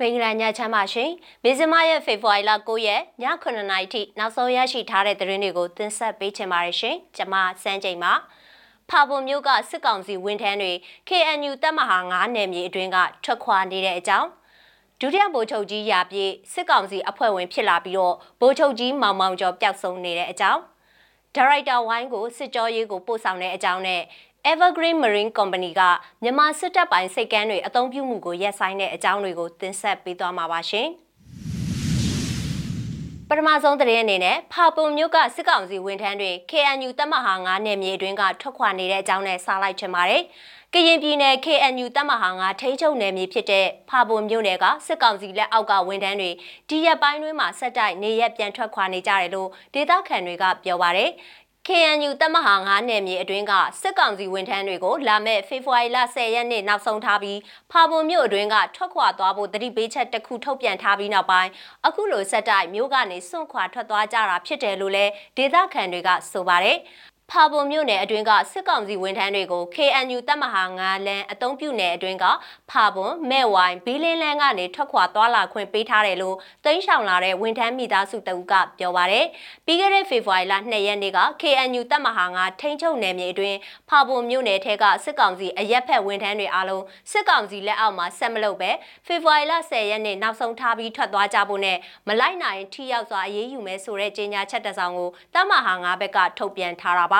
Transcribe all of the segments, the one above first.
မင်္ဂလာညချမ်းပါရှင်။မေဇမရဲ့ဖေဖော်ဝါရီလ9ရက်ည9:00နာရီထိနောက်ဆုံးရရှိထားတဲ့သတင်းတွေကိုတင်ဆက်ပေးချင်ပါတယ်ရှင်။ကျွန်မစန်းချိန်ပါ။ဖာပုံမျိုးကစစ်ကောင်စီဝန်ထမ်းတွေ KNU တပ်မဟာ9နယ်မြေအတွင်းကထွက်ခွာနေတဲ့အကြောင်းဒုတိယဗိုလ်ချုပ်ကြီးရာပြည့်စစ်ကောင်စီအဖွဲ့ဝင်ဖြစ်လာပြီးတော့ဗိုလ်ချုပ်ကြီးမောင်မောင်ကျော်ပျောက်ဆုံးနေတဲ့အကြောင်းဒါရိုက်တာဝိုင်းကိုစစ်ကြောရေးကိုပို့ဆောင်တဲ့အကြောင်းနဲ့ Evergreen Marine Company ကမြန်မာစစ်တပ်ပိုင်းစိတ်ကမ်းတွေအသုံးပြုမှုကိုရပ်ဆိုင်းတဲ့အကြောင်းတွေကိုတင်ဆက်ပေးသွားမှာပါရှင်။ပထမဆုံးသတင်းအနေနဲ့ဖာပုံမြို့ကစစ်ကောင်စီဝန်ထမ်းတွေ KNU တပ်မဟာ9နယ်မြေအတွင်းကထွက်ခွာနေတဲ့အကြောင်းနဲ့စားလိုက်ချင်ပါတယ်။ကရင်ပြည်နယ် KNU တပ်မဟာ9ထိန်းချုပ်နယ်မြေဖြစ်တဲ့ဖာပုံမြို့နယ်ကစစ်ကောင်စီလက်အောက်ကဝန်ထမ်းတွေဒီရက်ပိုင်းတွင်းမှာဆက်တိုက်နေရက်ပြန်ထွက်ခွာနေကြတယ်လို့ဒေသခံတွေကပြောပါတယ်။ KNU တပ်မဟာ9နယ်မြေအတွင်းကစစ်ကောင်စီဝန်ထမ်းတွေကိုလာမယ့်ဖေဖော်ဝါရီလ10ရက်နေ့နောက်ဆုံးထားပြီးဖာပုံမြို့အတွင်းကထွက်ခွာသွားဖို့တတိပေးချက်တစ်ခုထုတ်ပြန်ထားပြီးနောက်ပိုင်းအခုလိုဆက်တိုက်မြို့ကနေစွန့်ခွာထွက်သွားကြတာဖြစ်တယ်လို့လည်းဒေသခံတွေကဆိုပါတယ် ဖာပုံမြို့နယ်အတွင်းကစစ်ကောင်စီဝန်ထမ်းတွေကို KNU တပ်မဟာ9လမ်းအုံပြုနယ်အတွင်းကဖာပုံမဲ့ဝိုင်ဘီလင်းလန်းကနေထွက်ခွာသွားလာခွင့်ပေးထားတယ်လို့တိန့်ဆောင်လာတဲ့ဝန်ထမ်းမိသားစုတအုပ်ကပြောပါရယ်ပြီးခဲ့တဲ့ဖေဖော်ဝါရီလ2ရက်နေ့က KNU တပ်မဟာ9ထိန်းချုပ်နယ်မြေအတွင်းဖာပုံမြို့နယ်ထဲကစစ်ကောင်စီအရက်ဖက်ဝန်ထမ်းတွေအားလုံးစစ်ကောင်စီလက်အောက်မှာဆက်မလုပ်ပဲဖေဖော်ဝါရီလ10ရက်နေ့နောက်ဆုံးထားပြီးထွက်သွားကြဖို့နဲ့မလိုက်နိုင်ထိရောက်စွာအရေးယူမယ်ဆိုတဲ့ကြေညာချက်တစ်စောင်ကိုတပ်မဟာ9ဘက်ကထုတ်ပြန်ထားတာပါ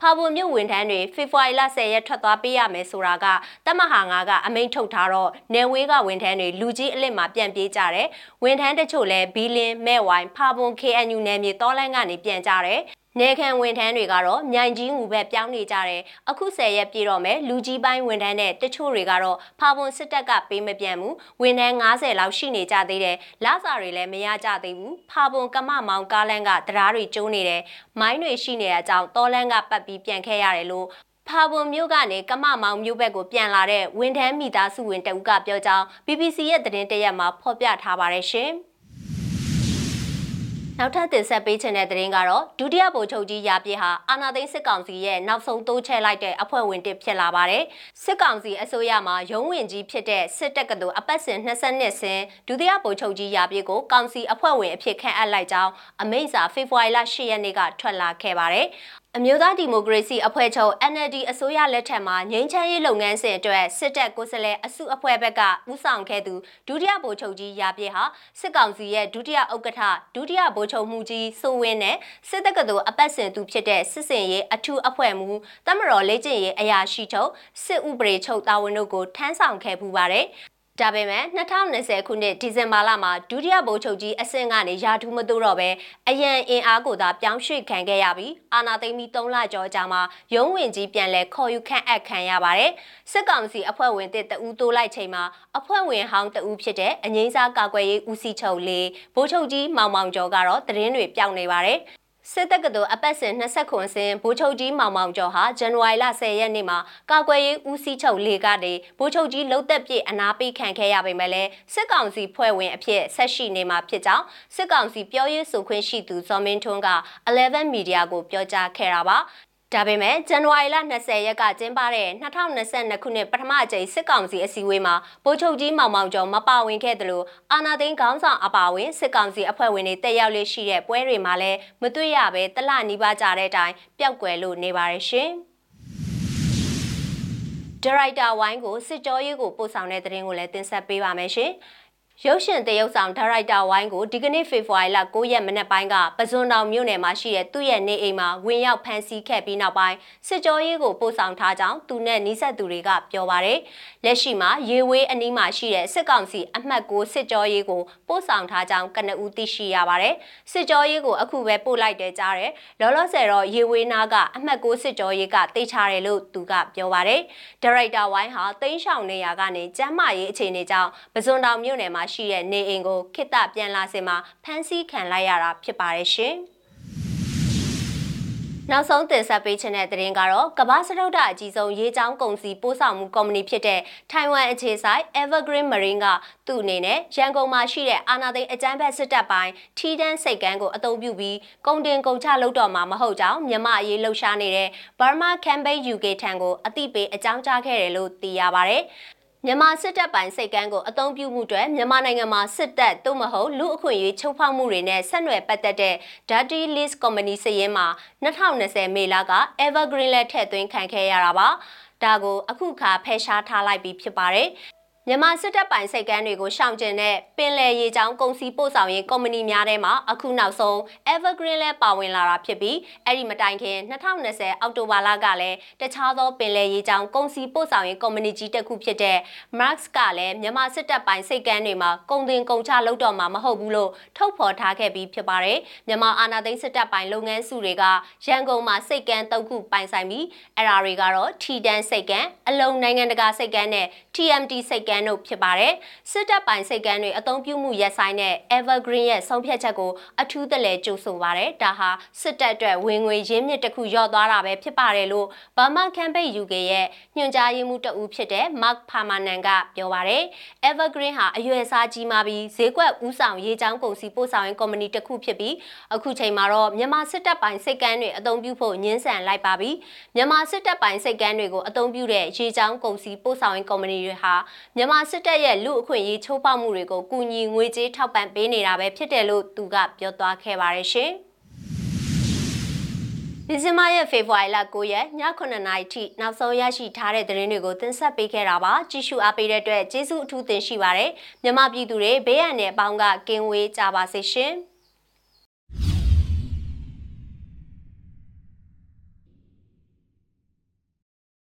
ဖာပုံမြို့ဝန်ထမ်းတွေဖေဖော်ဝါရီလ10ရက်ထွက်သွားပေးရမယ်ဆိုတာကတမဟာငါကအမိန့်ထုတ်ထားတော့နယ်ဝေးကဝန်ထမ်းတွေလူကြီးအလစ်မှာပြန်ပြေးကြတယ်ဝန်ထမ်းတချို့လည်းဘီလင်းမဲ့ဝိုင်ဖာပုံ KNU နယ်မြေတောလန်းကနေပြန်ကြတယ် နေခံဝန်ထမ်းတွေကတော့မြိုင်ကြီးငူဘက်ပြောင်းနေကြတယ်အခုဆယ်ရက်ပြည့်တော့မယ်လူကြီးပိုင်းဝန်ထမ်းနဲ့တချို့တွေကတော့ဖာပွန်စစ်တပ်ကပေးမပြန်ဘူးဝန်ထမ်း90လောက်ရှိနေကြသေးတယ်လစာတွေလည်းမရကြသေးဘူးဖာပွန်ကမမောင်ကားလန်းကတရားတွေကျိုးနေတယ်မိုင်းတွေရှိနေတဲ့အကြောင်းတောလန်းကပတ်ပြီးပြန်ခဲ့ရတယ်လို့ဖာပွန်မြို့ကနေကမမောင်မြို့ဘက်ကိုပြန်လာတဲ့ဝန်ထမ်းမိသားစုဝင်တဦးကပြောကြောင်း BBC ရဲ့သတင်းတရက်မှာဖော်ပြထားပါတယ်ရှင်။ နောက်ထပ်တင်ဆက်ပေးချင်တဲ့သတင်းကတော့ဒုတိယဗိုလ်ချုပ်ကြီးရာပြည့်ဟာအာနာသိန်းစစ်ကောင်စီရဲ့နောက်ဆုံးတိုးချဲ့လိုက်တဲ့အဖွဲ့ဝင်တစ်ဖြစ်လာပါတယ်။စစ်ကောင်စီအစိုးရမှာရုံးဝင်ကြီးဖြစ်တဲ့စစ်တပ်ကတူအပတ်စဉ်22ဆင်းဒုတိယဗိုလ်ချုပ်ကြီးရာပြည့်ကိုကောင်စီအဖွဲ့ဝင်အဖြစ်ခန့်အပ်လိုက်ကြောင်းအမိန့်စာဖေဖော်ဝါရီလ10ရက်နေ့ကထွက်လာခဲ့ပါတယ်။ အမျိုးသားဒီမိုကရေစီအဖွဲ့ချုပ် NLD အစိုးရလက်ထက်မှာငြိမ်းချမ်းရေးလုပ်ငန်းစဉ်အတွက်စစ်တပ်ကိုယ်စားလှယ်အစုအဖွဲ့ဘက်ကဦးဆောင်ခဲ့သူဒုတိယဗိုလ်ချုပ်ကြီးရာပြည့်ဟာစစ်ကောင်စီရဲ့ဒုတိယဥက္ကဋ္ဌဒုတိယဗိုလ်ချုပ်မှုကြီးစိုးဝင်းနဲ့စစ်တပ်ကတော်အပတ်စဉ်သူဖြစ်တဲ့စစ်စင်ရေးအထူးအဖွဲ့မှူးတမတော်လေ့ကျင့်ရေးအရာရှိချုပ်စစ်ဥပဒေချုပ်တာဝန်တို့ကိုထမ်းဆောင်ခဲ့ပူပါတယ် ဒါပေမဲ့2020ခုနှစ်ဒီဇင်ဘာလမှာဒုတိယဗိုလ်ချုပ်ကြီးအဆင့်ကနေရာထူးမတိုးတော့ပဲအရန်အင်အားကိုသာပြောင်းရွှေ့ခံခဲ့ရပြီးအာနာသိမ့်ပြီး3လကျော်ကြာမှာရုံးဝင်ကြီးပြန်လဲခေါ်ယူခန့်အပ်ခံရပါတယ်စစ်ကောင်စီအဖွဲ့ဝင်တစ်တဦးတိုးလိုက်ချိန်မှာအဖွဲ့ဝင်ဟောင်းတဦးဖြစ်တဲ့အငိမ့်စားကာကွယ်ရေးဦးစီးချုပ်လေးဗိုလ်ချုပ်ကြီးမောင်မောင်ကျော်ကတော့သတင်းတွေပြောင်းနေပါတယ် စစ်တပ်ကတော်အပတ်စဉ်20ခွန်စင်ဗိုလ်ချုပ်ကြီးမောင်မောင်ကျော်ဟာဇန်နဝါရီလ10ရက်နေ့မှာကာကွယ်ရေးဦးစီးချုပ်လေကနေဗိုလ်ချုပ်ကြီးလှုပ်သက်ပြည့်အနာပေးခံခဲ့ရပေမဲ့လည်းစစ်ကောင်စီဖွဲ့ဝင်အဖြစ်ဆက်ရှိနေမှာဖြစ်ကြောင်းစစ်ကောင်စီပြောရေးဆိုခွင့်ရှိသူဇော်မင်းထွန်းက11 Media ကိုပြောကြားခဲ့တာပါ ဒါပေမဲ့ဇန်နဝါရီလ20ရက်ကကျင်းပတဲ့2022ခုနှစ်ပထမအကြိမ်စစ်ကောင်စီအစည်းအဝေးမှာဗိုလ်ချုပ်ကြီးမောင်မောင်ကျော်မပါဝင်ခဲ့တယ်လို့အာနာသိန်းခေါင်းဆောင်အပါအဝင်စစ်ကောင်စီအဖွဲ့ဝင်တွေတက်ရောက်လေရှိတဲ့ပွဲတွေမှာလည်းမတွေ့ရပဲတလနီးပါးကြတဲ့အတိုင်းပျောက်ကွယ်လို့နေပါရရှင်။ဒရိုက်တာဝိုင်းကိုစစ်ကြောရေးကိုပို့ဆောင်တဲ့သတင်းကိုလည်းတင်ဆက်ပေးပါမယ်ရှင်။ ရုပ်ရှင်တရုပ်ဆောင်ဒါရိုက်တာဝိုင်းကိုဒီကနေ့ဖေဖော်ဝါရီလ9ရက်မနက်ပိုင်းကပဇွန်တောင်မြို့နယ်မှာရှိတဲ့သူ့ရဲ့နေအိမ်မှာဝင်ရောက်ဖမ်းဆီးခဲ့ပြီးနောက်ပိုင်းစစ်ကြောရေးကိုပို့ဆောင်ထားကြောင်းသူနဲ့နီးစပ်သူတွေကပြောပါရယ်လက်ရှိမှာရေဝေးအနီးမှာရှိတဲ့စစ်ကောင်စီအမှတ်6စစ်ကြောရေးကိုပို့ဆောင်ထားကြောင်းကနဦးသိရှိရပါတယ်စစ်ကြောရေးကိုအခုပဲပို့လိုက်တဲ့ကြားတယ်လောလောဆယ်တော့ရေဝေးနာကအမှတ်6စစ်ကြောရေးကတိတ်ချတယ်လို့သူကပြောပါရယ်ဒါရိုက်တာဝိုင်းဟာတိန်းရှောင်နေရကနေကျမ်းမာရေးအခြေအနေကြောင့်ပဇွန်တောင်မြို့နယ်မှာရှိတဲ့နေအိမ်ကိုခိတပြန်လာစင်မှာဖမ်းဆီးခံလိုက်ရတာဖြစ်ပါတယ်ရှင်။နောက်ဆုံးတင်ဆက်ပေးခြင်းတဲ့သတင်းကတော့ကမ္ဘာစရုပ်ဒအကြီးဆုံးရေချောင်းကုန်စည်ပို့ဆောင်မှုကုမ္ပဏီဖြစ်တဲ့ထိုင်ဝမ်အခြေစိုက် Evergreen Marine ကသူ့အနေနဲ့ရန်ကုန်မှာရှိတဲ့အာနာသိန်းအကြမ်းဖက်စစ်တပ်ပိုင်းထီတန်းစိတ်ကန်းကိုအသုံးပြုပြီးကုန်တင်ကုန်ချလုပ်တော့မှာမဟုတ်ကြောင်းမြန်မာအရေးလှုပ်ရှားနေတဲ့ Burma Campaign UK ထံကိုအသိပေးအကြောင်းကြားခဲ့တယ်လို့သိရပါဗျ။ မြန်မာစစ်တပ်ပိုင်စိတ်ကမ်းကိုအသုံးပြုမှုတွေမြန်မာနိုင်ငံမှာစစ်တပ်သို့မဟုတ်လူအခွင့်အရေးချုပ်ဖောက်မှုတွေနဲ့ဆက်နွယ်ပတ်သက်တဲ့ Dirty List Company စည်ရင်းမှာ2020မေလက Evergreen လက်ထည့်သွင်းခံခဲ့ရတာပါဒါကိုအခုခါဖယ်ရှားထားလိုက်ပြီးဖြစ်ပါတယ် မြန်မာစစ်တပ်ပိုင်စိတ်ကမ်းတွေကိုရှောင်ကျဉ်တဲ့ပင်လယ်ရေကြောင်းကုန်စည်ပို့ဆောင်ရေးကုမ္ပဏီများထဲမှာအခုနောက်ဆုံး Evergreen လဲပါဝင်လာတာဖြစ်ပြီးအဲ့ဒီမတိုင်ခင်2020အောက်တိုဘာလကလည်းတခြားသောပင်လယ်ရေကြောင်းကုန်စည်ပို့ဆောင်ရေးကုမ္ပဏီကြီးတစ်ခုဖြစ်တဲ့ Max ကလည်းမြန်မာစစ်တပ်ပိုင်စိတ်ကမ်းတွေမှာကုန်တင်ကုန်ချလုပ်တော့မှာမဟုတ်ဘူးလို့ထုတ်ဖော်ထားခဲ့ပြီးဖြစ်ပါတယ်မြန်မာအာဏာသိမ်းစစ်တပ်ပိုင်လုပ်ငန်းစုတွေကရန်ကုန်မှာစိတ်ကမ်း၃ခုပိုင်ဆိုင်ပြီးအဲ့ဒါတွေကတော့ထီတန်းစိတ်ကမ်းအလုံနိုင်ငံတကာစိတ်ကမ်းနဲ့ TMT စိတ်ကမ်းတို့ဖြစ်ပါတယ်။စစ်တပ်ပိုင်စိတ်ကမ်းတွေအသုံးပြုမှုရက်ဆိုင်တဲ့ Evergreen ရဲ့ဆုံးဖြတ်ချက်ကိုအထူးတလဲကြိုဆိုပါတယ်။ဒါဟာစစ်တပ်အတွက်ဝင်ငွေရင်းမြစ်တစ်ခုလျော့သွားတာပဲဖြစ်ပါတယ်လို့ Burma Campaign UK ရဲ့ညွှန်ကြားရေးမှူးတဦးဖြစ်တဲ့ Mark Permanen ကပြောပါတယ်။ Evergreen ဟာအရွယ်စားကြီးမားပြီးဈေးကွက်ဥဆောင်ရေးချောင်းကုန်စည်ပို့ဆောင်ရေးကုမ္ပဏီတစ်ခုဖြစ်ပြီးအခုချိန်မှာတော့မြန်မာစစ်တပ်ပိုင်စိတ်ကမ်းတွေအသုံးပြုဖို့ညှင်းဆန်လိုက်ပါပြီ။မြန်မာစစ်တပ်ပိုင်စိတ်ကမ်းတွေကိုအသုံးပြုတဲ့ရေချောင်းကုန်စည်ပို့ဆောင်ရေးကုမ္ပဏီတွေဟာမြန်မာစစ်တပ်ရဲ့လူအခွင့်အရေးချိုးဖောက်မှုတွေကိုကူညီငွေကြေးထောက်ပံ့ပေးနေတာပဲဖြစ်တယ်လို့သူကပြောသွားခဲ့ပါတယ်ရှင်။ဒီဇင်ဘာရဲ့ဖေဖော်ဝါရီလ9ရက်ည9:00နာရီထိနောက်ဆုံးရရှိထားတဲ့သတင်းတွေကိုတင်ဆက်ပေးခဲ့တာပါကြည့်ရှုအားပေးတဲ့အတွက်ကျေးဇူးအထူးတင်ရှိပါတယ်မြမပြည်သူတွေဘေးရန်နဲ့အပေါင်းကကင်းဝေးကြပါစေရှင်။